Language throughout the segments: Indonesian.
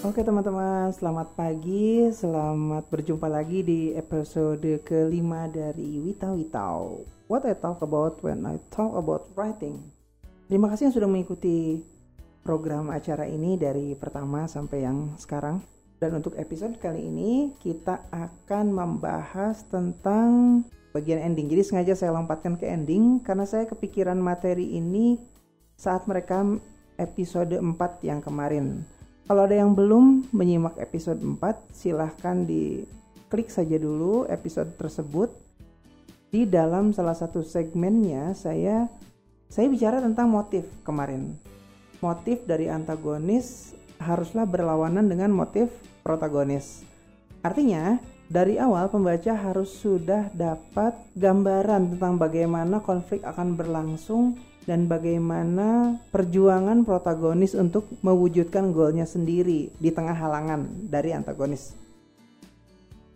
Oke teman-teman, selamat pagi, selamat berjumpa lagi di episode kelima dari Wita Witau. What I talk about when I talk about writing. Terima kasih yang sudah mengikuti program acara ini dari pertama sampai yang sekarang. Dan untuk episode kali ini kita akan membahas tentang bagian ending. Jadi sengaja saya lompatkan ke ending karena saya kepikiran materi ini saat mereka episode 4 yang kemarin kalau ada yang belum menyimak episode 4, silahkan diklik saja dulu episode tersebut. Di dalam salah satu segmennya saya saya bicara tentang motif kemarin. Motif dari antagonis haruslah berlawanan dengan motif protagonis. Artinya, dari awal pembaca harus sudah dapat gambaran tentang bagaimana konflik akan berlangsung dan bagaimana perjuangan protagonis untuk mewujudkan golnya sendiri di tengah halangan dari antagonis.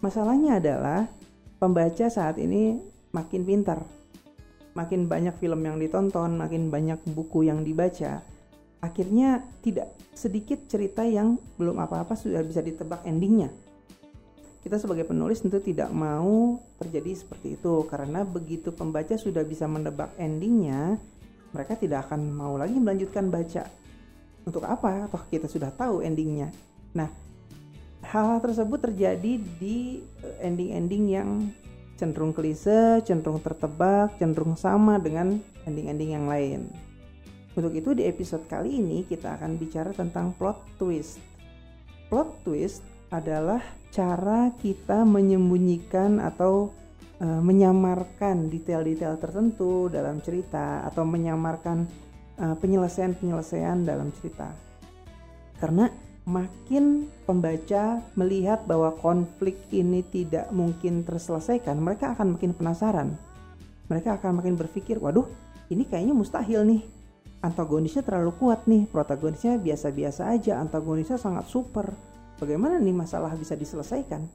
Masalahnya adalah pembaca saat ini makin pintar, makin banyak film yang ditonton, makin banyak buku yang dibaca. Akhirnya tidak sedikit cerita yang belum apa-apa sudah bisa ditebak endingnya. Kita sebagai penulis tentu tidak mau terjadi seperti itu karena begitu pembaca sudah bisa menebak endingnya, mereka tidak akan mau lagi melanjutkan baca. Untuk apa? Atau kita sudah tahu endingnya. Nah, hal-hal tersebut terjadi di eh, ending-ending yang cenderung klise, cenderung tertebak, cenderung sama dengan ending-ending yang lain. Untuk itu di episode kali ini kita akan bicara tentang plot twist. Plot twist adalah cara kita menyembunyikan atau e, menyamarkan detail-detail tertentu dalam cerita atau menyamarkan penyelesaian penyelesaian-penyelesaian dalam cerita. Karena makin pembaca melihat bahwa konflik ini tidak mungkin terselesaikan, mereka akan makin penasaran. Mereka akan makin berpikir, "Waduh, ini kayaknya mustahil nih. Antagonisnya terlalu kuat nih, protagonisnya biasa-biasa aja, antagonisnya sangat super. Bagaimana nih masalah bisa diselesaikan?"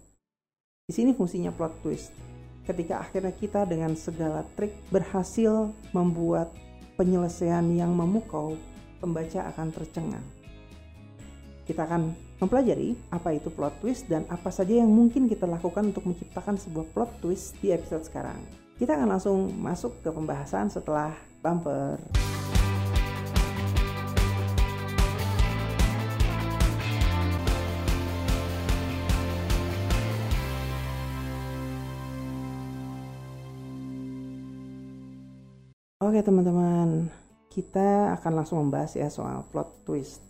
Di sini fungsinya plot twist ketika akhirnya kita dengan segala trik berhasil membuat penyelesaian yang memukau, pembaca akan tercengang. Kita akan mempelajari apa itu plot twist dan apa saja yang mungkin kita lakukan untuk menciptakan sebuah plot twist di episode sekarang. Kita akan langsung masuk ke pembahasan setelah bumper. Oke teman-teman, kita akan langsung membahas ya soal plot twist.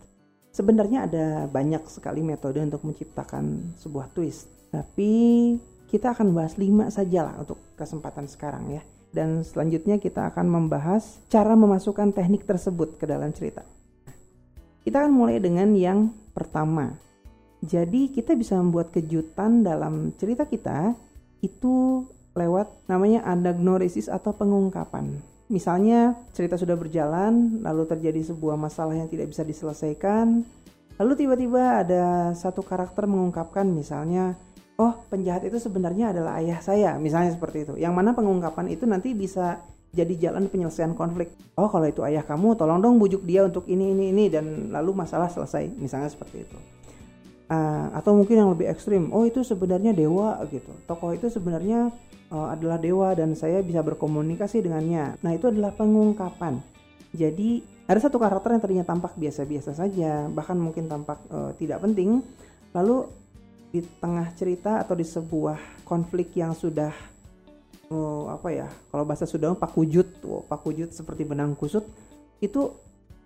Sebenarnya ada banyak sekali metode untuk menciptakan sebuah twist, tapi kita akan bahas 5 saja lah untuk kesempatan sekarang ya. Dan selanjutnya kita akan membahas cara memasukkan teknik tersebut ke dalam cerita. Kita akan mulai dengan yang pertama. Jadi kita bisa membuat kejutan dalam cerita kita itu lewat namanya anagnorisis atau pengungkapan misalnya cerita sudah berjalan, lalu terjadi sebuah masalah yang tidak bisa diselesaikan, lalu tiba-tiba ada satu karakter mengungkapkan misalnya, oh penjahat itu sebenarnya adalah ayah saya, misalnya seperti itu. Yang mana pengungkapan itu nanti bisa jadi jalan penyelesaian konflik. Oh kalau itu ayah kamu, tolong dong bujuk dia untuk ini ini ini dan lalu masalah selesai, misalnya seperti itu. Uh, atau mungkin yang lebih ekstrim, oh itu sebenarnya dewa gitu. Tokoh itu sebenarnya uh, adalah dewa dan saya bisa berkomunikasi dengannya. Nah, itu adalah pengungkapan. Jadi, ada satu karakter yang tadinya tampak biasa-biasa saja, bahkan mungkin tampak uh, tidak penting, lalu di tengah cerita atau di sebuah konflik yang sudah uh, apa ya? Kalau bahasa sudah pak wujud, oh, pak wujud seperti benang kusut, itu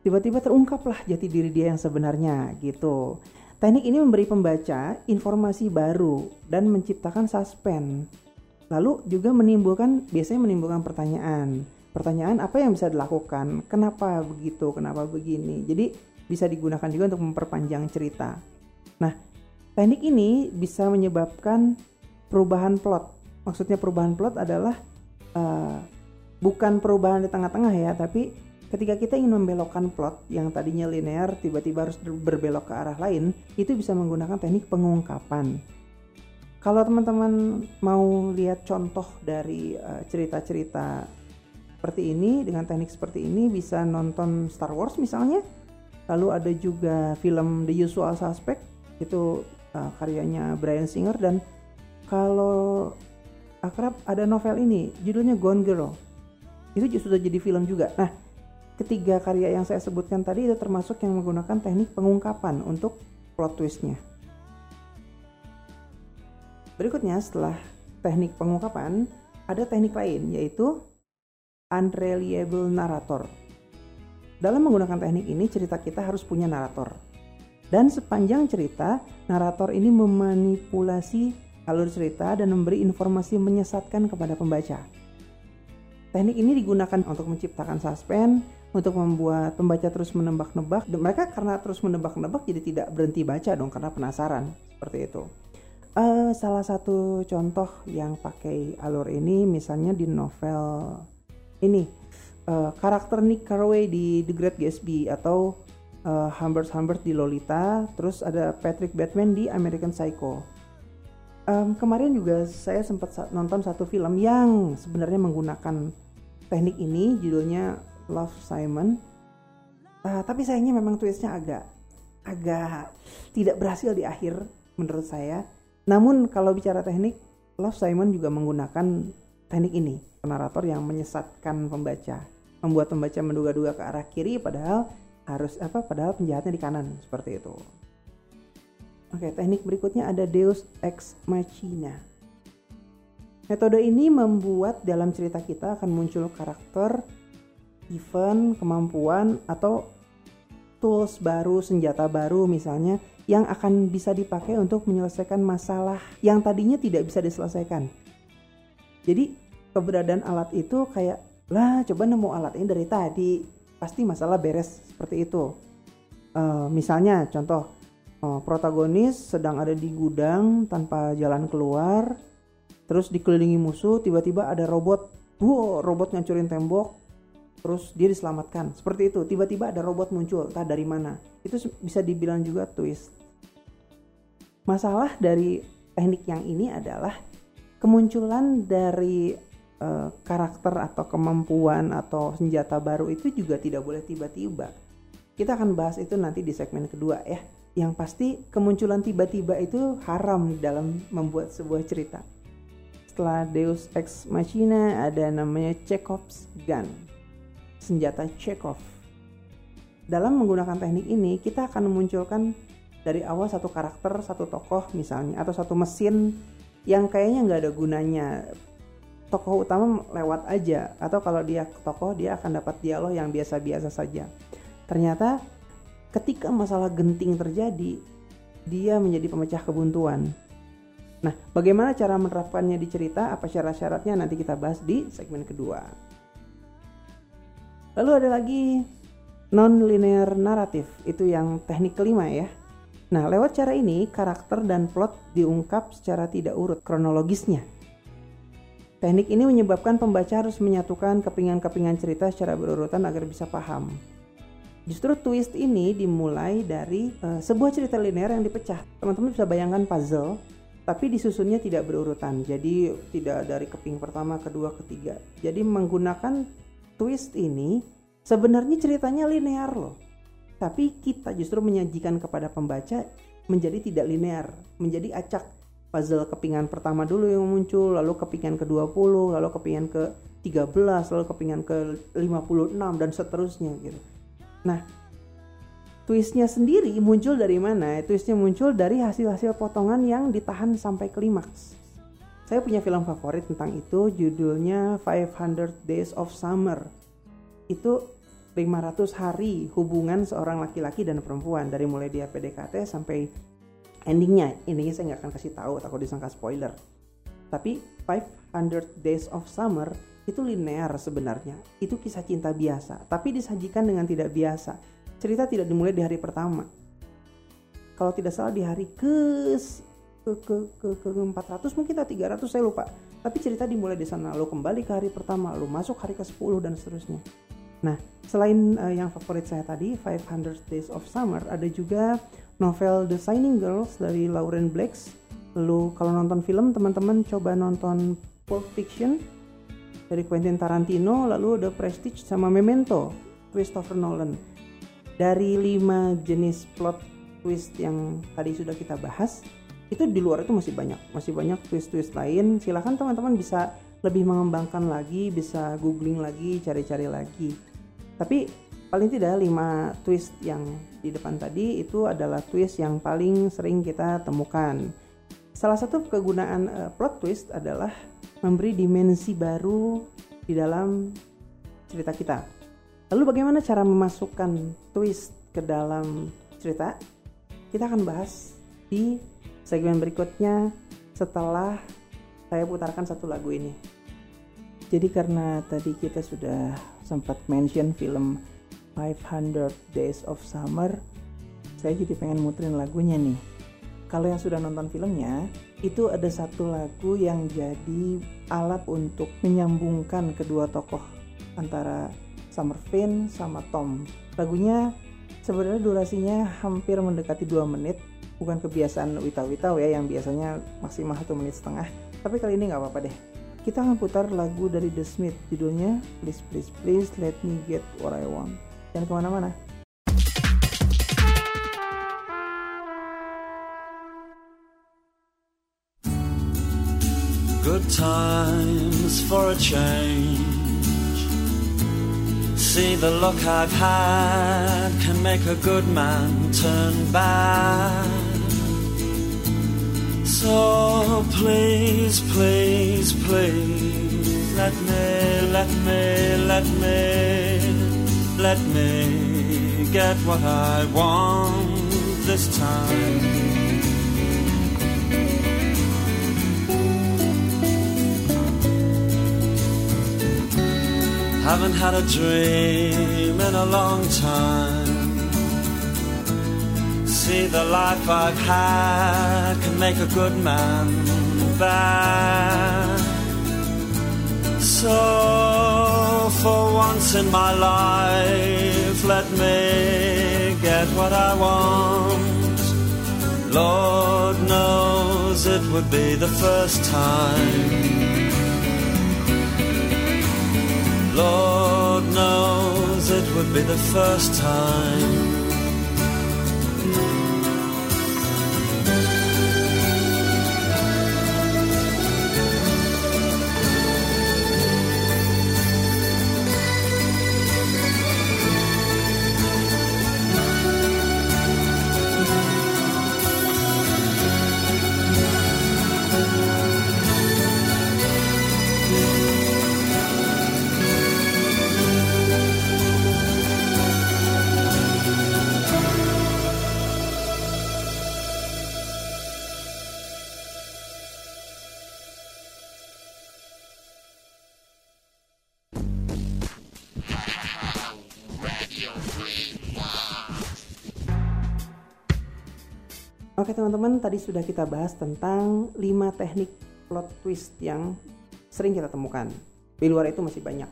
tiba-tiba terungkaplah jati diri dia yang sebenarnya gitu. Teknik ini memberi pembaca informasi baru dan menciptakan suspense Lalu juga menimbulkan biasanya menimbulkan pertanyaan. Pertanyaan apa yang bisa dilakukan? Kenapa begitu? Kenapa begini? Jadi bisa digunakan juga untuk memperpanjang cerita. Nah, teknik ini bisa menyebabkan perubahan plot. Maksudnya perubahan plot adalah uh, bukan perubahan di tengah-tengah ya, tapi ketika kita ingin membelokkan plot yang tadinya linear tiba-tiba harus berbelok ke arah lain, itu bisa menggunakan teknik pengungkapan. Kalau teman-teman mau lihat contoh dari eh, cerita-cerita uh, seperti ini dengan teknik seperti ini bisa nonton Star Wars misalnya. Lalu ada juga film The Usual Suspect itu uh, karyanya Brian Singer. Dan kalau akrab ada novel ini judulnya Gone Girl. Itu sudah jadi film juga. Nah ketiga karya yang saya sebutkan tadi itu termasuk yang menggunakan teknik pengungkapan untuk plot twistnya berikutnya setelah teknik pengungkapan ada teknik lain yaitu unreliable narrator dalam menggunakan teknik ini cerita kita harus punya narator dan sepanjang cerita narator ini memanipulasi alur cerita dan memberi informasi menyesatkan kepada pembaca Teknik ini digunakan untuk menciptakan suspense, untuk membuat pembaca terus menebak-nebak. Mereka karena terus menebak-nebak jadi tidak berhenti baca dong karena penasaran seperti itu. Uh, salah satu contoh yang pakai alur ini misalnya di novel ini uh, karakter Nick Carraway di The Great Gatsby atau uh, Humbert Humbert di Lolita, terus ada Patrick Batman di American Psycho. Um, kemarin juga saya sempat nonton satu film yang sebenarnya menggunakan teknik ini judulnya Love Simon uh, tapi sayangnya memang twistnya agak agak tidak berhasil di akhir menurut saya namun kalau bicara teknik Love Simon juga menggunakan teknik ini narator yang menyesatkan pembaca membuat pembaca menduga-duga ke arah kiri padahal harus apa padahal penjahatnya di kanan seperti itu Oke, teknik berikutnya ada Deus Ex Machina. Metode ini membuat dalam cerita kita akan muncul karakter, event, kemampuan, atau tools baru, senjata baru misalnya yang akan bisa dipakai untuk menyelesaikan masalah yang tadinya tidak bisa diselesaikan. Jadi keberadaan alat itu kayak lah coba nemu alat ini dari tadi pasti masalah beres seperti itu. Uh, misalnya contoh uh, protagonis sedang ada di gudang tanpa jalan keluar terus dikelilingi musuh tiba-tiba ada robot wow robot ngancurin tembok terus dia diselamatkan. Seperti itu tiba-tiba ada robot muncul entah dari mana. Itu bisa dibilang juga twist. Masalah dari teknik yang ini adalah kemunculan dari uh, karakter atau kemampuan atau senjata baru itu juga tidak boleh tiba-tiba. Kita akan bahas itu nanti di segmen kedua ya. Yang pasti kemunculan tiba-tiba itu haram dalam membuat sebuah cerita. Setelah Deus Ex Machina ada namanya Chekhov's Gun, senjata Chekhov. Dalam menggunakan teknik ini, kita akan memunculkan dari awal satu karakter, satu tokoh misalnya, atau satu mesin yang kayaknya nggak ada gunanya. Tokoh utama lewat aja, atau kalau dia tokoh dia akan dapat dialog yang biasa-biasa saja. Ternyata ketika masalah genting terjadi, dia menjadi pemecah kebuntuan Nah, bagaimana cara menerapkannya di cerita? Apa syarat-syaratnya? Nanti kita bahas di segmen kedua. Lalu ada lagi non-linear naratif, itu yang teknik kelima ya. Nah, lewat cara ini, karakter dan plot diungkap secara tidak urut kronologisnya. Teknik ini menyebabkan pembaca harus menyatukan kepingan-kepingan cerita secara berurutan agar bisa paham. Justru twist ini dimulai dari uh, sebuah cerita linear yang dipecah. Teman-teman bisa bayangkan puzzle tapi disusunnya tidak berurutan jadi tidak dari keping pertama kedua ketiga jadi menggunakan twist ini sebenarnya ceritanya linear loh tapi kita justru menyajikan kepada pembaca menjadi tidak linear menjadi acak puzzle kepingan pertama dulu yang muncul lalu kepingan ke-20 lalu kepingan ke-13 lalu kepingan ke-56 dan seterusnya gitu nah twistnya sendiri muncul dari mana? Twistnya muncul dari hasil-hasil potongan yang ditahan sampai klimaks. Saya punya film favorit tentang itu, judulnya 500 Days of Summer. Itu 500 hari hubungan seorang laki-laki dan perempuan dari mulai dia PDKT sampai endingnya. Endingnya saya nggak akan kasih tahu, takut disangka spoiler. Tapi 500 Days of Summer itu linear sebenarnya. Itu kisah cinta biasa, tapi disajikan dengan tidak biasa cerita tidak dimulai di hari pertama. Kalau tidak salah di hari ke ke ke ke, ke 400 mungkin atau 300 saya lupa. Tapi cerita dimulai di sana, lalu kembali ke hari pertama, lalu masuk hari ke-10 dan seterusnya. Nah, selain uh, yang favorit saya tadi, 500 Days of Summer, ada juga novel The Shining Girls dari Lauren Blakes. Lalu kalau nonton film, teman-teman coba nonton Pulp Fiction dari Quentin Tarantino, lalu The Prestige sama Memento, Christopher Nolan dari lima jenis plot twist yang tadi sudah kita bahas itu di luar itu masih banyak masih banyak twist-twist lain. Silahkan teman-teman bisa lebih mengembangkan lagi bisa googling lagi cari-cari lagi. Tapi paling tidak 5 twist yang di depan tadi itu adalah twist yang paling sering kita temukan. Salah satu kegunaan uh, plot twist adalah memberi dimensi baru di dalam cerita kita. Lalu bagaimana cara memasukkan twist ke dalam cerita? Kita akan bahas di segmen berikutnya setelah saya putarkan satu lagu ini. Jadi karena tadi kita sudah sempat mention film 500 Days of Summer, saya jadi pengen muterin lagunya nih. Kalau yang sudah nonton filmnya, itu ada satu lagu yang jadi alat untuk menyambungkan kedua tokoh antara Summer Finn sama Tom. Lagunya Sebenarnya durasinya hampir mendekati 2 menit, bukan kebiasaan wita-wita ya yang biasanya maksimal 1 menit setengah. Tapi kali ini nggak apa-apa deh. Kita akan putar lagu dari The Smith, judulnya Please Please Please Let Me Get What I Want. Jangan ke mana-mana. Good times for a change see the look I've had can make a good man turn bad. So please, please, please, let me, let me, let me, let me get what I want this time. Haven't had a dream in a long time. See, the life I've had can make a good man bad. So, for once in my life, let me get what I want. Lord knows it would be the first time. Lord knows it would be the first time Teman-teman, tadi sudah kita bahas tentang 5 teknik plot twist yang sering kita temukan. Di luar itu masih banyak.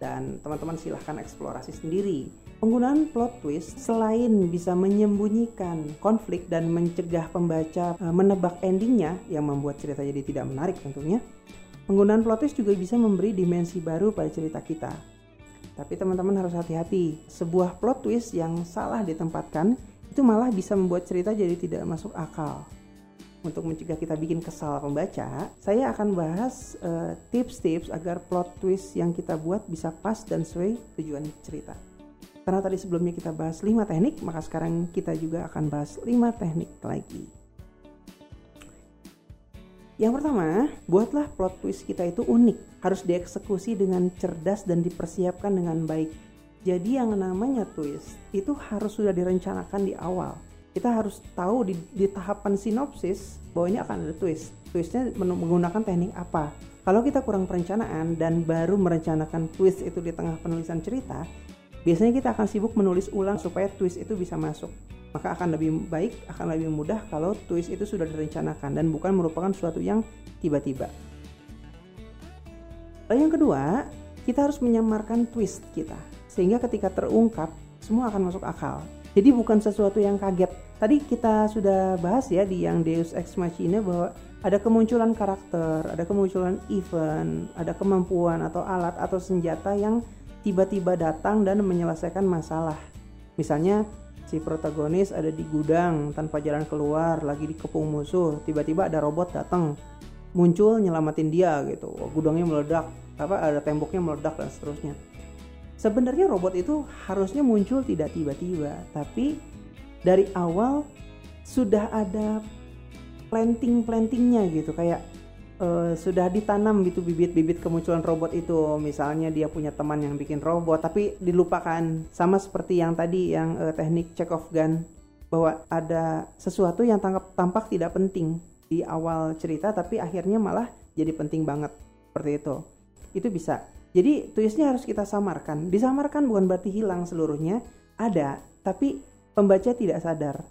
Dan teman-teman silahkan eksplorasi sendiri. Penggunaan plot twist selain bisa menyembunyikan konflik dan mencegah pembaca e, menebak endingnya yang membuat cerita jadi tidak menarik tentunya. Penggunaan plot twist juga bisa memberi dimensi baru pada cerita kita. Tapi teman-teman harus hati-hati. Sebuah plot twist yang salah ditempatkan itu malah bisa membuat cerita jadi tidak masuk akal. Untuk mencegah kita bikin kesal pembaca, saya akan bahas eh, tips-tips uh, agar plot twist yang kita buat bisa pas dan sesuai tujuan cerita. Karena tadi sebelumnya kita bahas 5 teknik, maka sekarang kita juga akan bahas 5 teknik lagi. Yang pertama, buatlah plot twist kita itu unik, harus dieksekusi dengan cerdas dan dipersiapkan dengan baik jadi yang namanya twist itu harus sudah direncanakan di awal. Kita harus tahu di, di tahapan sinopsis bahwa ini akan ada twist. Twistnya menggunakan teknik apa. Kalau kita kurang perencanaan dan baru merencanakan twist itu di tengah penulisan cerita, biasanya kita akan sibuk menulis ulang supaya twist itu bisa masuk. Maka akan lebih baik, akan lebih mudah kalau twist itu sudah direncanakan dan bukan merupakan sesuatu yang tiba-tiba. Lalu yang kedua, kita harus menyamarkan twist kita sehingga ketika terungkap semua akan masuk akal. Jadi bukan sesuatu yang kaget. Tadi kita sudah bahas ya di yang Deus Ex Machina bahwa ada kemunculan karakter, ada kemunculan event, ada kemampuan atau alat atau senjata yang tiba-tiba datang dan menyelesaikan masalah. Misalnya si protagonis ada di gudang tanpa jalan keluar, lagi dikepung musuh, tiba-tiba ada robot datang, muncul nyelamatin dia gitu. Gudangnya meledak, apa ada temboknya meledak dan seterusnya. Sebenarnya robot itu harusnya muncul tidak tiba-tiba, tapi dari awal sudah ada planting-plantingnya gitu kayak uh, sudah ditanam gitu bibit-bibit kemunculan robot itu. Misalnya dia punya teman yang bikin robot tapi dilupakan. Sama seperti yang tadi yang uh, teknik check of gun bahwa ada sesuatu yang tangkap, tampak tidak penting di awal cerita tapi akhirnya malah jadi penting banget seperti itu. Itu bisa jadi twistnya harus kita samarkan disamarkan bukan berarti hilang seluruhnya ada tapi pembaca tidak sadar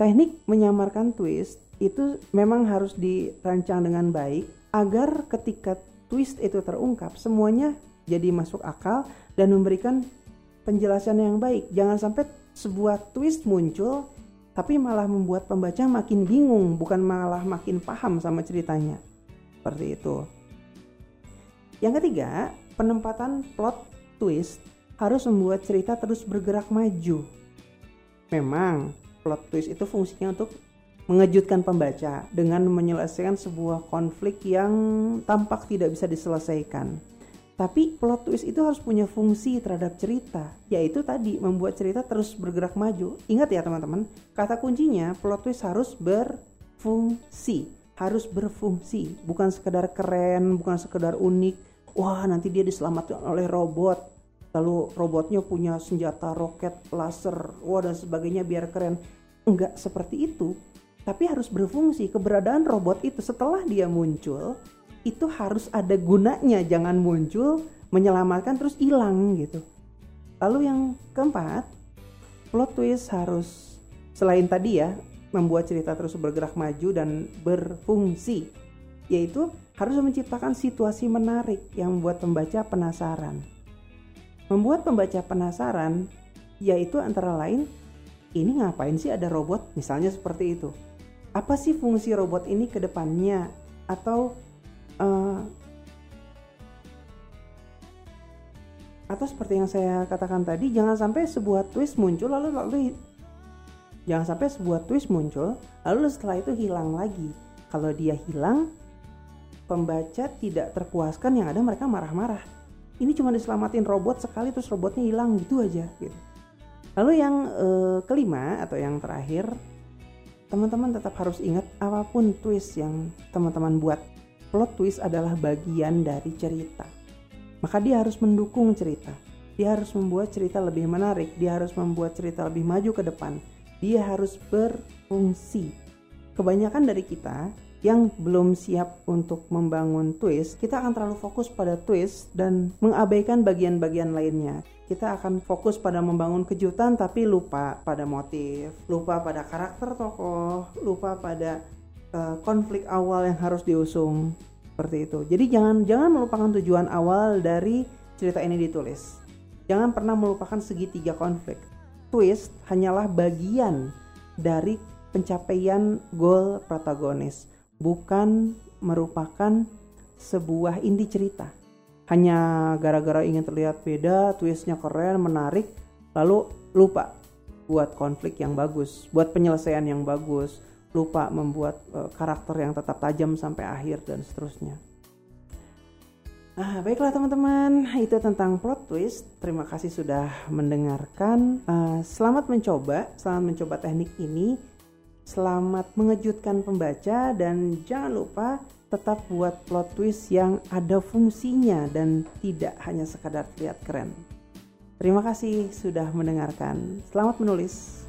teknik menyamarkan twist itu memang harus dirancang dengan baik agar ketika twist itu terungkap semuanya jadi masuk akal dan memberikan penjelasan yang baik. Jangan sampai sebuah twist muncul tapi malah membuat pembaca makin bingung, bukan malah makin paham sama ceritanya. Seperti itu. Yang ketiga, penempatan plot twist harus membuat cerita terus bergerak maju. Memang plot twist itu fungsinya untuk mengejutkan pembaca dengan menyelesaikan sebuah konflik yang tampak tidak bisa diselesaikan. Tapi plot twist itu harus punya fungsi terhadap cerita, yaitu tadi membuat cerita terus bergerak maju. Ingat ya teman-teman, kata kuncinya plot twist harus berfungsi, harus berfungsi, bukan sekedar keren, bukan sekedar unik. Wah, nanti dia diselamatkan oleh robot. Lalu robotnya punya senjata roket laser, wah dan sebagainya biar keren. Enggak seperti itu tapi harus berfungsi. Keberadaan robot itu setelah dia muncul itu harus ada gunanya, jangan muncul menyelamatkan terus hilang gitu. Lalu yang keempat, plot twist harus selain tadi ya membuat cerita terus bergerak maju dan berfungsi, yaitu harus menciptakan situasi menarik yang membuat pembaca penasaran. Membuat pembaca penasaran yaitu antara lain ini ngapain sih ada robot? Misalnya seperti itu. Apa sih fungsi robot ini ke depannya? Atau uh, atau seperti yang saya katakan tadi jangan sampai sebuah twist muncul lalu lalu jangan sampai sebuah twist muncul lalu setelah itu hilang lagi. Kalau dia hilang pembaca tidak terpuaskan yang ada mereka marah-marah. Ini cuma diselamatin robot sekali terus robotnya hilang gitu aja gitu. Lalu yang uh, kelima atau yang terakhir teman-teman tetap harus ingat apa pun twist yang teman-teman buat. Plot twist adalah bagian dari cerita. Maka dia harus mendukung cerita. Dia harus membuat cerita lebih menarik. Dia harus membuat cerita lebih maju ke depan. Dia harus berfungsi. Kebanyakan dari kita yang belum siap untuk membangun twist, kita akan terlalu fokus pada twist dan mengabaikan bagian-bagian lainnya. Kita akan fokus pada membangun kejutan tapi lupa pada motif, lupa pada karakter tokoh, lupa pada uh, konflik awal yang harus diusung seperti itu. Jadi jangan jangan melupakan tujuan awal dari cerita ini ditulis. Jangan pernah melupakan segitiga konflik. Twist hanyalah bagian dari pencapaian goal protagonis bukan merupakan sebuah inti cerita. Hanya gara-gara ingin terlihat beda, twistnya keren, menarik, lalu lupa buat konflik yang bagus, buat penyelesaian yang bagus, lupa membuat uh, karakter yang tetap tajam sampai akhir dan seterusnya. Nah, baiklah teman-teman, itu tentang plot twist. Terima kasih sudah mendengarkan. Uh, selamat mencoba, selamat mencoba teknik ini. Selamat mengejutkan pembaca dan jangan lupa tetap buat plot twist yang ada fungsinya dan tidak hanya sekadar terlihat keren. Terima kasih sudah mendengarkan. Selamat menulis.